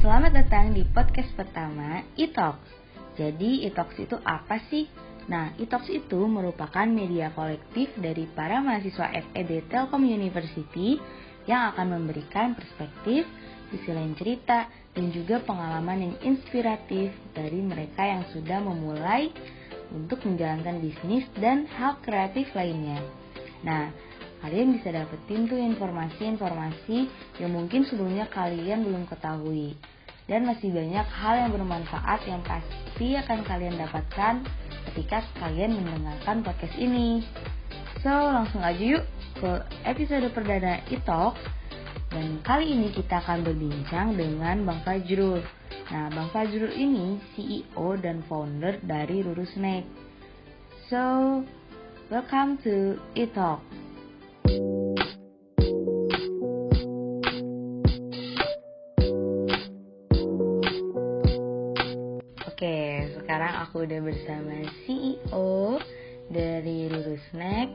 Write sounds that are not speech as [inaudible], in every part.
selamat datang di podcast pertama eTalks. Jadi eTalks itu apa sih? Nah, eTalks itu merupakan media kolektif dari para mahasiswa FEB Telkom University yang akan memberikan perspektif, sisi lain cerita, dan juga pengalaman yang inspiratif dari mereka yang sudah memulai untuk menjalankan bisnis dan hal kreatif lainnya. Nah, kalian bisa dapetin tuh informasi-informasi yang mungkin sebelumnya kalian belum ketahui. Dan masih banyak hal yang bermanfaat yang pasti akan kalian dapatkan ketika kalian mendengarkan podcast ini. So, langsung aja yuk ke episode perdana e-talk. Dan kali ini kita akan berbincang dengan Bang Fajrul. Nah, Bang Fajrul ini CEO dan founder dari Ruru Snack. So, welcome to e-talk. Oke, udah bersama CEO dari Ruru Snack.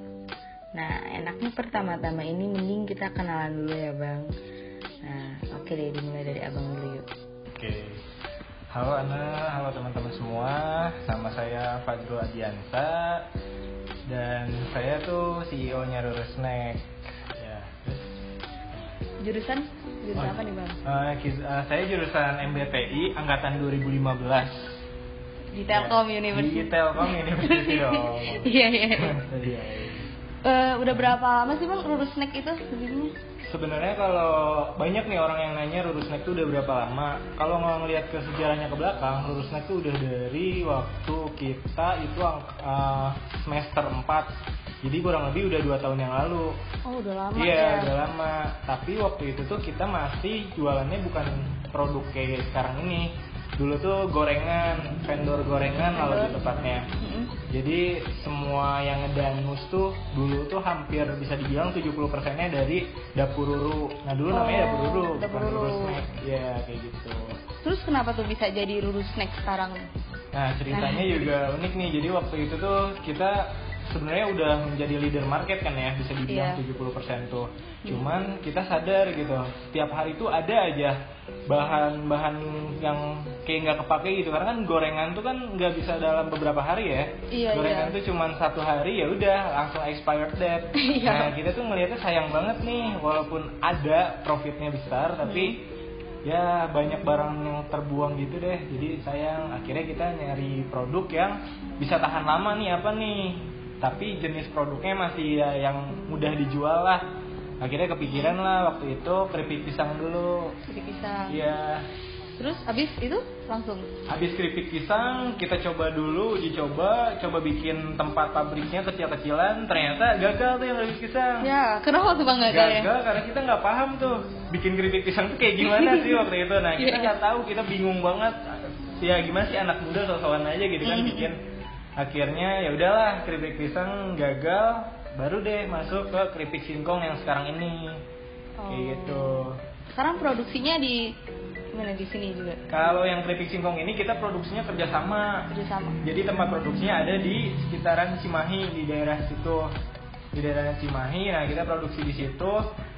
Nah, enaknya pertama-tama ini mending kita kenalan dulu ya, Bang. Nah, oke deh, dimulai dari Abang dulu yuk. Oke. Halo Ana, halo teman-teman semua. Nama saya Fadro Adiansa dan saya tuh CEO-nya Ruru Snack. Ya. terus, Jurusan? Jurusan Oh. apa nih, Bang? kis- eh, saya jurusan MBTI angkatan 2015. Di Telkom Ya, University. Di Telkom University [laughs] dong. Iya, iya. Iya. Eh, udah berapa lama sih, Bang, Ruru Snack itu sebenarnya? Sebenarnya kalau banyak nih orang yang nanya Ruru Snack itu udah berapa lama? Kalau nggak ngelihat ke sejarahnya ke belakang, Ruru Snack itu udah dari waktu kita itu eh, semester 4 Jadi kurang lebih udah dua tahun yang lalu. Oh, udah lama Iya, ya. udah lama. Tapi waktu itu tuh kita masih jualannya bukan produk kayak sekarang ini. Dulu tuh gorengan, vendor gorengan lebih tepatnya. Mm-mm. Jadi semua yang ngedangus tuh dulu tuh hampir bisa dibilang 70 persennya dari dapur ruru. Nah dulu Oh, namanya dapur ruru, Dapur bukan Ruru. Ruru snack. Iya kayak gitu. Terus kenapa tuh bisa jadi Ruru Snack sekarang? Nah ceritanya juga unik nih. Jadi waktu itu tuh kita sebenarnya udah menjadi leader market kan ya bisa dibilang Iya. 70% tuh. Cuman kita sadar gitu, setiap hari tuh ada aja bahan-bahan yang kayak nggak kepake gitu karena kan gorengan tuh kan nggak bisa dalam beberapa hari ya. Iya, gorengan iya. tuh cuman satu hari ya udah langsung expired date. [laughs] Iya. Nah kita tuh ngelihatnya sayang banget nih walaupun ada profitnya besar tapi Hmm. ya banyak barang yang terbuang gitu deh jadi sayang akhirnya kita nyari produk yang bisa tahan lama nih apa nih tapi jenis produknya masih ya yang mudah dijual lah akhirnya kepikiran lah waktu itu keripik pisang dulu Jadi pisang. Iya Terus abis itu langsung. habis keripik pisang kita coba dulu uji coba coba bikin tempat pabriknya kecil-kecilan ternyata gagal tuh yang keripik pisang Ya, kenapa tuh bang gagal ya? gagal karena kita nggak paham tuh bikin keripik pisang tuh kayak gimana sih [laughs] waktu itu nah kita Iya. nggak tahu kita bingung banget ya gimana sih anak muda sosokan aja gitu kan Mhm. bikin akhirnya ya udahlah keripik pisang gagal baru deh masuk ke keripik singkong yang sekarang ini. Kayak Oh. gitu. Sekarang produksinya di mana? Di sini juga? Kalau yang keripik singkong ini kita produksinya kerjasama. Kerjasama. jadi tempat produksinya ada di sekitaran Cimahi di daerah situ. Di daerah Cimahi nah kita produksi di situ.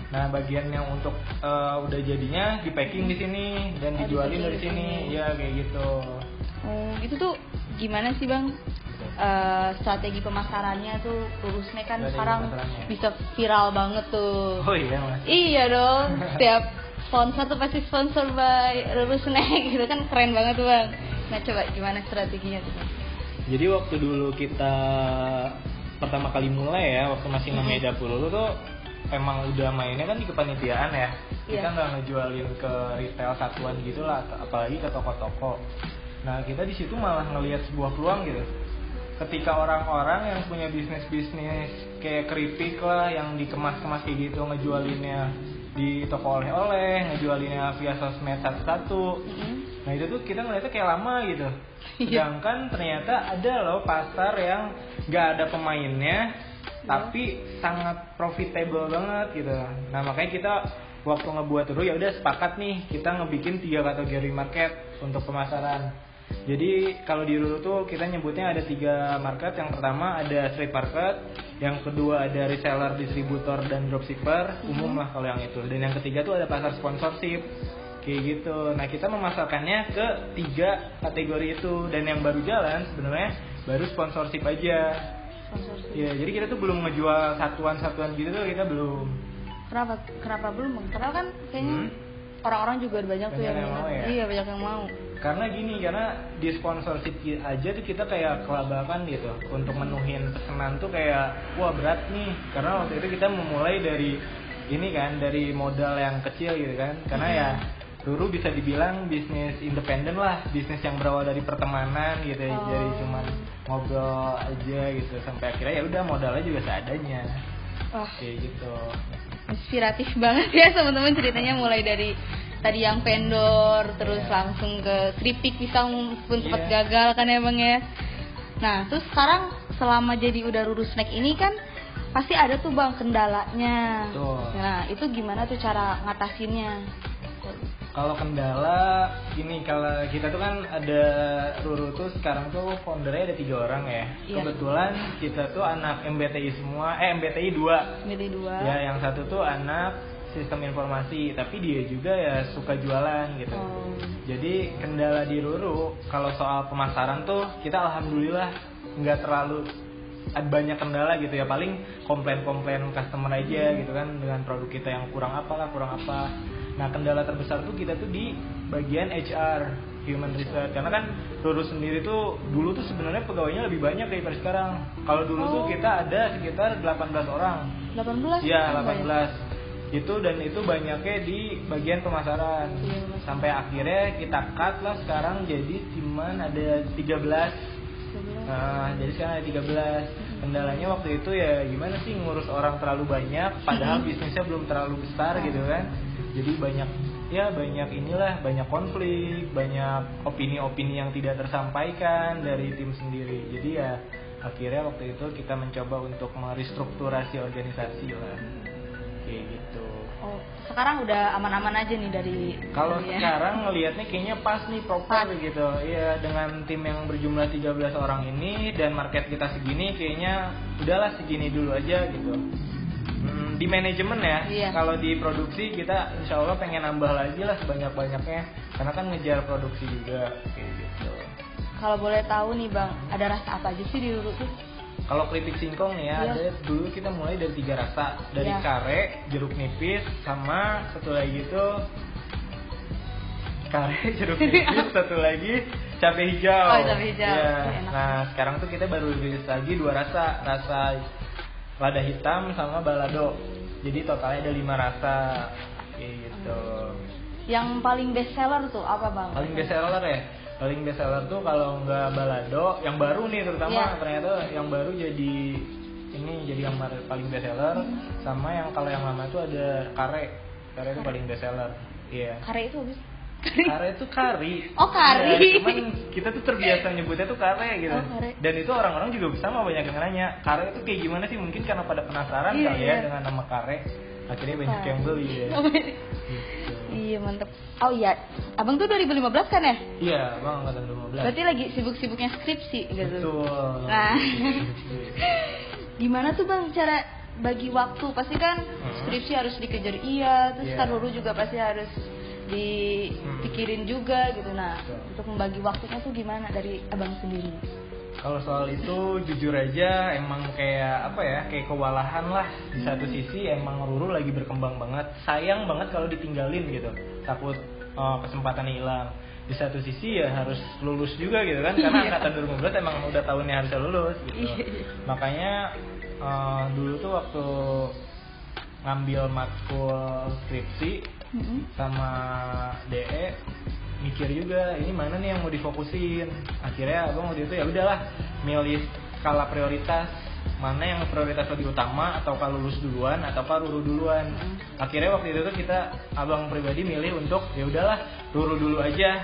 Nah bagian yang untuk eh, udah jadinya di packing di sini dan Oh, dijualin dari di sini. sini. ya kayak gitu. Oh, itu tuh gimana sih bang? Eh, strategi pemasarannya tuh lurusnya kan Strategi sekarang bisa viral banget tuh. oh iya mas Iya dong, [laughs] setiap sponsor tuh pasti sponsor by Ruru Snack gitu kan keren banget tuh bang. Nah coba gimana strateginya tuh bang? jadi waktu dulu kita pertama kali mulai ya waktu masih namanya dapur dulu tuh emang udah mainnya kan di kepanitiaan ya kita Iya. nggak ngejualin ke retail satuan gitu lah apalagi ke toko-toko nah kita di situ malah ngelihat sebuah peluang gitu ketika orang-orang yang punya bisnis-bisnis kayak keripik lah yang dikemas-kemas kayak gitu ngejualinnya di toko oleh-oleh ngejualinnya via sosmed satu-satu Mm-mm. Nah itu tuh kita ngeliatnya kayak lama gitu. [laughs] Iya. Sedangkan ternyata ada loh pasar yang nggak ada pemainnya, tapi sangat profitable banget gitu. Nah makanya kita waktu ngebuat dulu ya udah sepakat nih kita ngebikin tiga kategori market untuk pemasaran. Jadi kalau di Ruru tuh kita nyebutnya ada tiga market. Yang pertama ada street market, yang kedua ada reseller, distributor dan dropshipper, umum lah kalau yang itu. Dan yang ketiga tuh ada pasar sponsorship kayak gitu nah kita memasarkannya ke tiga kategori itu dan yang baru jalan sebenarnya baru sponsorship aja Sponsorship. ya jadi kita tuh belum ngejual satuan-satuan gitu tuh kita belum Kenapa kenapa belum? Karena kan kayaknya Hmm. orang-orang juga banyak tuh Banyak yang, yang mau ya? Iya, banyak yang mau. Karena gini karena di sponsorship aja tuh kita kayak kelabakan gitu. Untuk menuhin pesanan tuh kayak wah berat nih. Karena waktu itu kita memulai dari ini kan dari modal yang kecil gitu kan. Karena ya Ruru bisa dibilang bisnis independen lah. Bisnis yang berawal dari pertemanan gitu. Ya Oh. jadi cuman ngobrol aja gitu. Sampai akhirnya ya udah modalnya juga seadanya. Wah, kayak gitu. Inspiratif banget ya teman-teman ceritanya mulai dari tadi yang vendor terus Iya. langsung ke keripik pisang pun sempat Iya. gagal kan bang ya nah terus sekarang selama jadi udah Ruru snack ini kan pasti ada tuh bang kendalanya Betul. nah itu gimana tuh cara ngatasinnya Kalau kendala gini kalau kita tuh kan ada Ruru tuh sekarang tuh foundernya ada tiga orang ya. Iya. Kebetulan kita tuh anak MBTI semua, eh MBTI dua. milih dua Ya yang satu tuh anak sistem informasi, tapi dia juga ya suka jualan gitu. Oh. Jadi kendala di Ruru kalau soal pemasaran tuh kita alhamdulillah nggak terlalu ada banyak kendala gitu ya paling komplain-komplain customer aja gitu kan dengan produk kita yang kurang apa lah kurang apa nah kendala terbesar tuh kita tuh di bagian HR human research karena kan Ruru sendiri tuh dulu tuh sebenarnya pegawainya lebih banyak daripada sekarang kalau dulu tuh Oh. kita ada sekitar 18 orang 18 Iya, tambah ya? 18. Itu dan itu banyaknya di bagian pemasaran. Iya. Sampai akhirnya kita cut lah sekarang jadi cuman ada 13. 11. Nah, jadi sekarang ada 13. Kendalanya waktu itu ya gimana sih ngurus orang terlalu banyak padahal bisnisnya belum terlalu besar gitu kan. Jadi banyak ya banyak inilah banyak konflik, banyak opini-opini yang tidak tersampaikan dari tim sendiri. Jadi ya akhirnya waktu itu kita mencoba untuk merestrukturasi organisasi lah. Kayak gitu. Oh, sekarang udah aman-aman aja nih dari Kalau ya. sekarang ngelihatnya kayaknya pas nih proper Pas. gitu. Iya, dengan tim yang berjumlah 13 orang ini dan market kita segini kayaknya udahlah segini dulu aja gitu. Hmm, di manajemen ya. Iya. Kalau di produksi kita insya Allah pengen nambah lagi lah sebanyak-banyaknya karena kan ngejar produksi juga kayak gitu. Kalau boleh tahu nih bang, ada rasa apa aja sih di Ruru tuh? Kalau keripik singkong nih ya, Iya. ada dulu kita mulai dari tiga rasa, dari Iya. kare, jeruk nipis, sama satu lagi itu kare, [laughs] jeruk nipis, satu lagi cabai hijau. Oh, cabai hijau. Iya. Oh, enak. Nah sekarang tuh kita baru rilis lagi dua rasa, rasa lada hitam sama balado. Jadi totalnya ada lima rasa, kayak gitu. Yang paling best seller tuh apa bang? Paling best seller ya? Paling best seller tuh kalau nggak balado, yang baru nih terutama Iya. ternyata yang baru jadi ini jadi yang paling best seller sama yang kalau yang lama tuh ada kare. Kare itu paling best seller. Iya. Kare itu habis. Kare itu kari. [laughs] Oh, kari. Iya, cuman kita tuh terbiasa nyebutnya tuh kare gitu. Oh, kare. Dan itu orang-orang juga sama banyak yang nanya, kare itu kayak gimana sih? Mungkin karena pada penasaran Iya, kali iya. ya dengan nama kare. Akhirnya banyak yang beli ya. Gitu. Iya mantep. Oh iya, abang tuh 2015 kan ya? Iya, Bang angkatan 15. Berarti lagi sibuk-sibuknya skripsi gitu. Betul. Nah. [laughs] Gimana tuh bang cara bagi waktu? Pasti kan Hmm. skripsi harus dikejar iya, terus Iya. kan juga pasti harus dipikirin juga gitu. Nah, Betul. untuk membagi waktunya tuh gimana dari abang sendiri? Kalau soal itu jujur aja emang kayak apa ya kayak kewalahan lah. Di satu sisi emang Ruru lagi berkembang banget. Sayang banget kalau ditinggalin gitu. Takut uh, kesempatannya hilang. Di satu sisi ya harus lulus juga gitu kan. Karena Iya. angkatan 2015 emang udah tahunnya harusnya lulus gitu. Iya. makanya uh, dulu tuh waktu ngambil matkul skripsi Mm-mm. sama DE mikir juga ini mana nih yang mau difokusin? Akhirnya abang waktu itu ya udahlah milih skala prioritas mana yang prioritas lebih utama atau kalau lulus duluan atau ruru duluan. Hmm. akhirnya waktu itu tuh kita abang pribadi milih untuk ya udahlah ruru dulu aja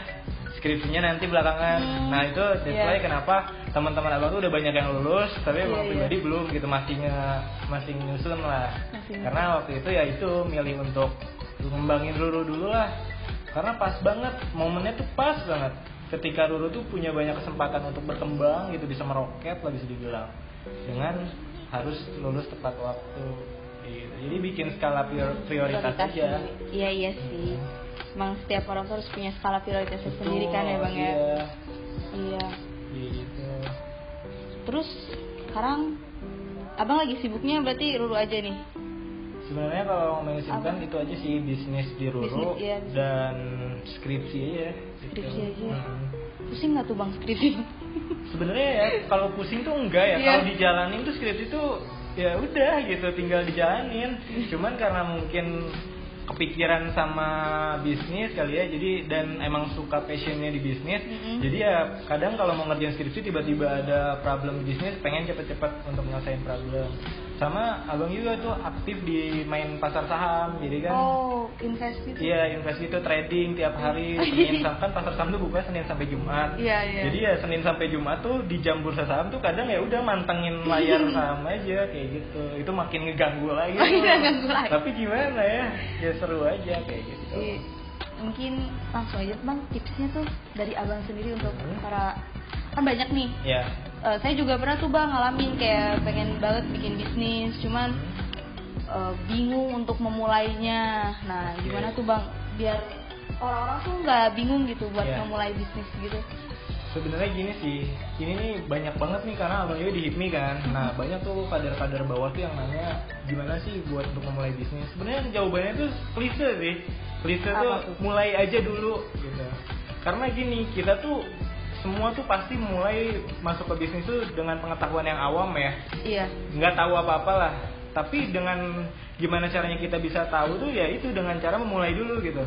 skripsinya nanti belakangan. Hmm, nah itu that's why kenapa teman-teman abang tuh udah banyak yang lulus tapi abang Iya, pribadi belum gitu masih nge- masih nyusun lah. Masih karena waktu itu ya itu milih untuk ngembangin Ruru dulu lah karena pas banget momennya tuh pas banget ketika Ruru tuh punya banyak kesempatan untuk berkembang gitu bisa meroket lah bisa dibilang dengan harus lulus tepat waktu gitu. jadi bikin skala prior- prioritas, aja Iya iya sih. emang setiap orang tuh harus punya skala prioritasnya sendiri kan ya bang ya Iya. iya Gitu. terus sekarang abang lagi sibuknya berarti ruru aja nih Sebenarnya kalau ngomongin Apa? itu aja sih bisnis di Ruru Bisnis, iya, bisnis. dan skripsi aja. gitu. Skripsi aja. Mm. pusing nggak tuh bang skripsi Sebenarnya ya kalau pusing tuh enggak ya. Iya. Kalau dijalanin tuh skripsi tuh ya udah gitu tinggal dijalanin. Cuman karena mungkin kepikiran sama bisnis kali ya jadi dan emang suka passionnya di bisnis Mm-mm. jadi ya kadang kalau mau ngerjain skripsi tiba-tiba ada problem bisnis pengen cepet-cepet untuk nyelesain problem sama abang juga tuh aktif di main pasar saham jadi kan oh invest gitu Iya, invest itu trading tiap hari Senin sampai [laughs] kan pasar saham tuh buka Senin sampai Jumat. Iya, iya. Jadi ya Senin sampai Jumat tuh di jam bursa saham tuh kadang ya udah mantengin layar [laughs] saham aja kayak gitu. Itu makin ngeganggu lagi. Oh, iya, ganggu lagi. Tapi gimana ya? Ya seru aja kayak gitu. Iya. mungkin langsung aja bang tipsnya tuh dari abang sendiri untuk Hmm. para kan banyak nih Ya. Eh, saya juga pernah tuh bang ngalamin kayak pengen banget bikin bisnis cuman eh, bingung untuk memulainya nah gimana tuh bang biar orang-orang tuh nggak bingung gitu buat Iya. memulai bisnis gitu Sebenarnya gini sih, ini nih banyak banget nih karena abang Yoyo di HIPMI kan. Nah banyak tuh kader-kader bawah tuh yang nanya gimana sih buat untuk memulai bisnis. Sebenarnya jawabannya tuh klise sih, klise tuh? mulai aja dulu gitu. Karena gini kita tuh semua tuh pasti mulai masuk ke bisnis tuh dengan pengetahuan yang awam ya, iya. Nggak tahu apa-apa lah. Tapi dengan gimana caranya kita bisa tahu tuh ya itu dengan cara memulai dulu gitu.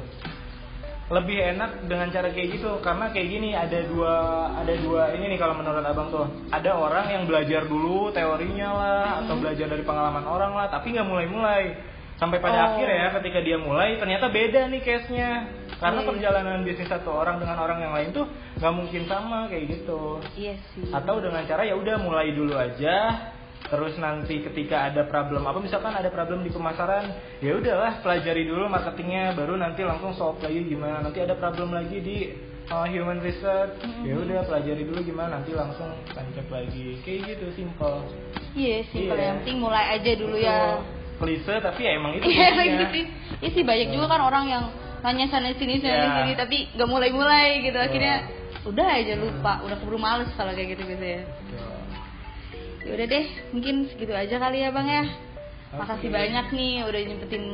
Lebih enak dengan cara kayak gitu. Karena kayak gini ada dua ada dua ini nih kalau menurut abang tuh. Ada orang yang belajar dulu teorinya lah atau belajar dari pengalaman orang lah tapi nggak mulai-mulai sampai pada Oh. akhir ya ketika dia mulai ternyata beda nih case nya karena Iya. perjalanan bisnis satu orang dengan orang yang lain tuh nggak mungkin sama kayak gitu. Iya sih. Atau dengan cara ya udah mulai dulu aja. Terus nanti ketika ada problem apa misalkan ada problem di pemasaran ya udahlah pelajari dulu marketingnya baru nanti langsung solve lagi gimana. Nanti ada problem lagi di uh, human research ya udah pelajari dulu gimana nanti langsung tancap lagi. Kayak gitu simple. Iya sih Iya. yang penting mulai aja dulu ya klise tapi ya emang itu iya kuncinya. gitu sih iya sih banyak juga kan orang yang nanya sana sini sana Iya. sini tapi nggak mulai mulai gitu Betul. akhirnya udah aja lupa udah keburu males kalau kayak gitu biasanya Betul. ya udah deh mungkin segitu aja kali ya bang ya makasih Oke. banyak nih udah nyempetin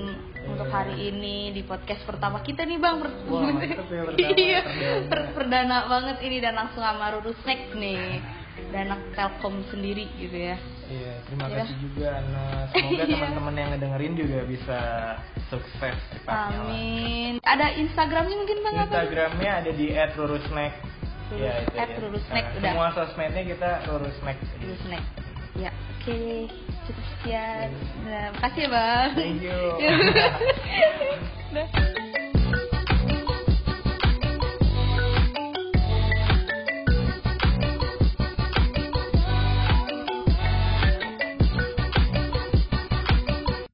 untuk Iya. hari ini di podcast pertama kita nih bang Wah, ya pertama, [laughs] iya perdana. per- perdana banget ini dan langsung sama Ruru Snack nih dan anak Telkom sendiri gitu ya Iya, terima Ya. kasih juga Ana. [laughs] Semoga Iya. teman-teman yang ngedengerin juga bisa sukses cepatnya lah. amin ada Instagramnya mungkin bang apa Instagramnya ada di @rurusnack. Ya, itu At aja. Rurusnack, Nah, udah. Semua sosmednya kita rurusnack. Ruru Snack ya oke cukup sekian nah makasih ya bang Thank you. Udah. [laughs] [laughs]